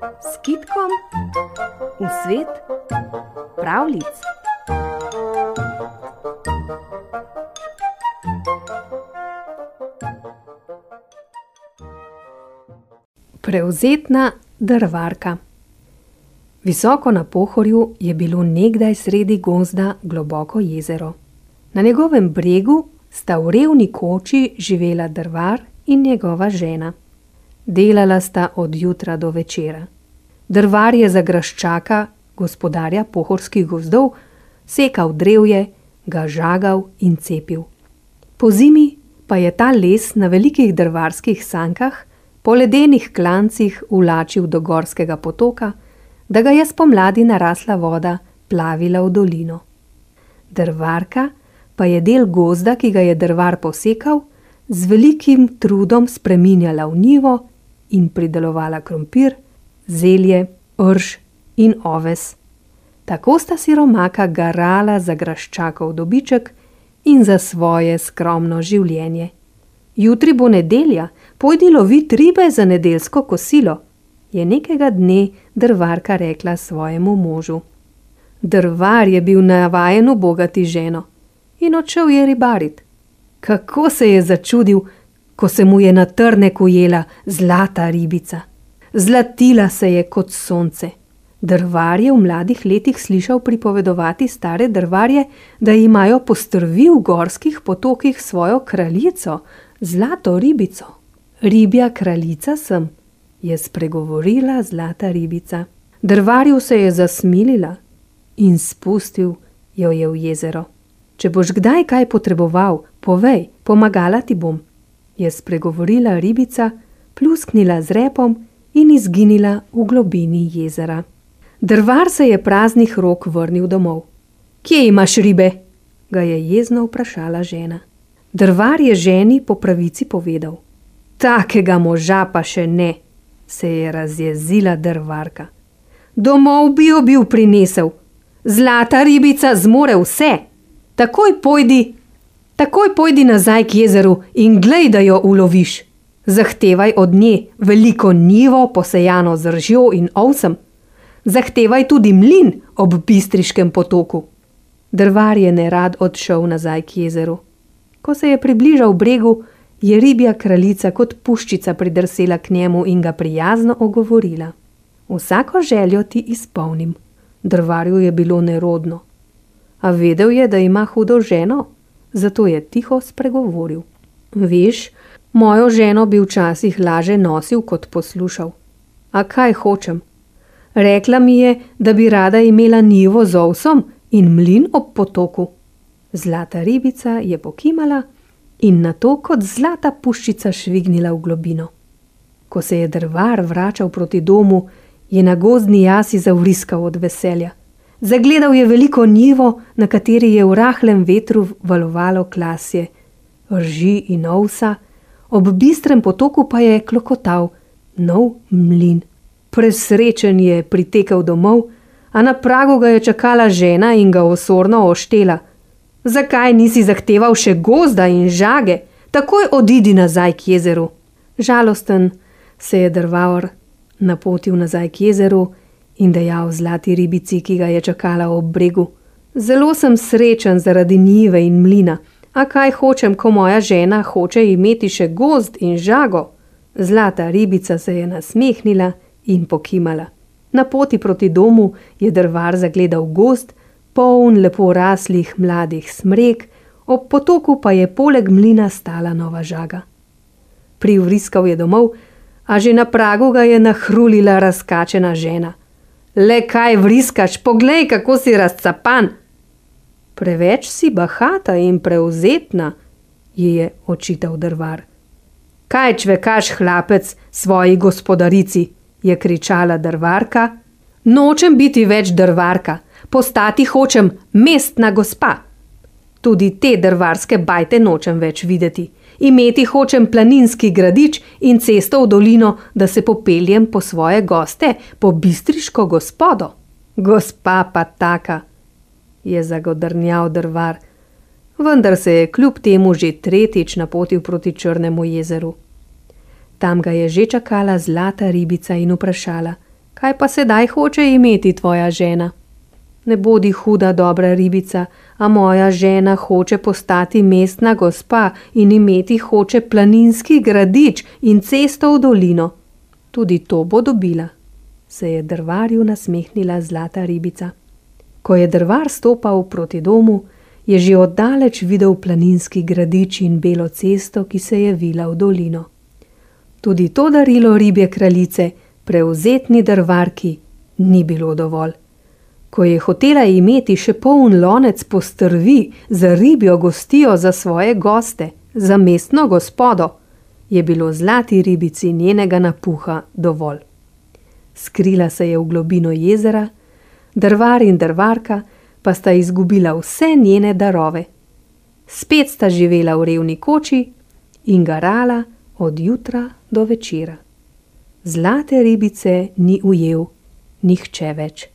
s kitkom v svet pravlic. Prevzetna drvarka. Visoko na pohorju je bilo nekdaj sredi gozda globoko jezero. Na njegovem bregu sta v revni koči živela drvar in njegova žena. Delala sta od jutra do večera. Drvar je za graščaka, gospodarja pohorskih gozdov, sekal drevje, ga žagal in cepil. Pozimi pa je ta les na velikih drvarskih sankah po ledenih klancih vlačil do gorskega potoka, da ga je spomladi narasla voda plavila v dolino. Drvarka pa je del gozda, ki ga je drvar posekal, z velikim trudom spreminjala v njivo in pridelovala krompir, zelje, rž in oves. Tako sta siromaka garala za graščakov dobiček in za svoje skromno življenje. Jutri bo nedelja, pojdi lovit ribe za nedeljsko kosilo, je nekega dne drvarka rekla svojemu možu. Drvar je bil navajen ubogati ženo in odšel je ribarit. Kako se je začudil, ko se mu je na trnek ujela zlata ribica. Zlatila se je kot sonce. Drvar je v mladih letih slišal pripovedovati stare drvarje, da imajo postrvi v gorskih potokih svojo kraljico, zlato ribico. Ribja kraljica sem, je spregovorila zlata ribica. Drvarju se je zasmilila in spustil jo je v jezero. Če boš kdaj kaj potreboval, povej, pomagala ti bom, je spregovorila ribica, plusknila z repom in izginila v globini jezera. Drvar se je praznih rok vrnil domov. Kje imaš ribe? ga je jezno vprašala žena. Drvar je ženi po pravici povedal: Takega moža pa še ne, se je razjezila drvarka. Domov bi jo bil prinesel, zlata ribica zmore vse. Takoj pojdi, takoj pojdi nazaj k jezeru in glej, da jo uloviš. Zahtevaj od nje veliko nivo, posejano z ržjo in ovsem. Zahtevaj tudi mlin ob bistriškem potoku. Drvar je nerad odšel nazaj k jezeru. Ko se je približal bregu, je ribja kraljica kot puščica pridrsela k njemu in ga prijazno ogovorila: Vsako željo ti izpolnim. Drvarju je bilo nerodno a vedel je, da ima hudo ženo, zato je tiho spregovoril. Veš, mojo ženo bi včasih laže nosil kot poslušal. A kaj hočem? Rekla mi je, da bi rada imela nivo z ovsom in mlin ob potoku. Zlata ribica je pokimala in na to kot zlata puščica švignila v globino. Ko se je drvar vračal proti domu, je na gozdni jasi zavriskal od veselja. Zagledal je veliko njivo, na kateri je v rahlem vetru valovalo klasje, rži in ovsa, ob bistrem potoku pa je klokotal nov mlin. Presrečen je pritekel domov, a na pragu ga je čakala žena in ga osorno oštela. Zakaj nisi zahteval še gozda in žage, takoj odidi nazaj k jezeru? Žalosten se je drvaor napotil nazaj k jezeru in dejal zlati ribici, ki ga je čakala ob bregu. Zelo sem srečen zaradi njive in mlina, a kaj hočem, ko moja žena hoče imeti še gozd in žago? Zlata ribica se je nasmehnila in pokimala. Na poti proti domu je drvar zagledal gozd, poln lepo raslih mladih smrek, ob potoku pa je poleg mlina stala nova žaga. Privriskal je domov, a že na pragu ga je nahrulila razkačena žena. Le kaj vriskaš, poglej, kako si razcapan. Preveč si bahata in preuzetna, ji je očital drvar. Kaj čvekaš, hlapec, svoji gospodarici, je kričala drvarka. Nočem biti več drvarka, postati hočem mestna gospa. Tudi te drvarske bajte nočem več videti. Imeti hočem planinski gradič in cesto v dolino, da se popeljem po svoje goste, po bistriško gospodo. Gospa pa taka, je zagodrnjal drvar, vendar se je kljub temu že tretjič napotil proti Črnemu jezeru. Tam ga je že čakala zlata ribica in vprašala: Kaj pa sedaj hoče imeti tvoja žena? Ne bodi huda, dobra ribica, a moja žena hoče postati mestna gospa in imeti hoče planinski gradič in cesto v dolino. Tudi to bo dobila, se je drvarju nasmehnila zlata ribica. Ko je drvar stopal proti domu, je že oddaleč videl planinski gradič in belo cesto, ki se je vila v dolino. Tudi to darilo ribje kraljice, prevzetni drvarki, ni bilo dovolj. Ko je hotela imeti še poln lonec postrvi za ribjo gostijo za svoje goste, za mestno gospodo, je bilo zlati ribici njenega napuha dovolj. Skrila se je v globino jezera, drvar in drvarka pa sta izgubila vse njene darove. Spet sta živela v revni koči in garala od jutra do večera. Zlate ribice ni ujel nihče več.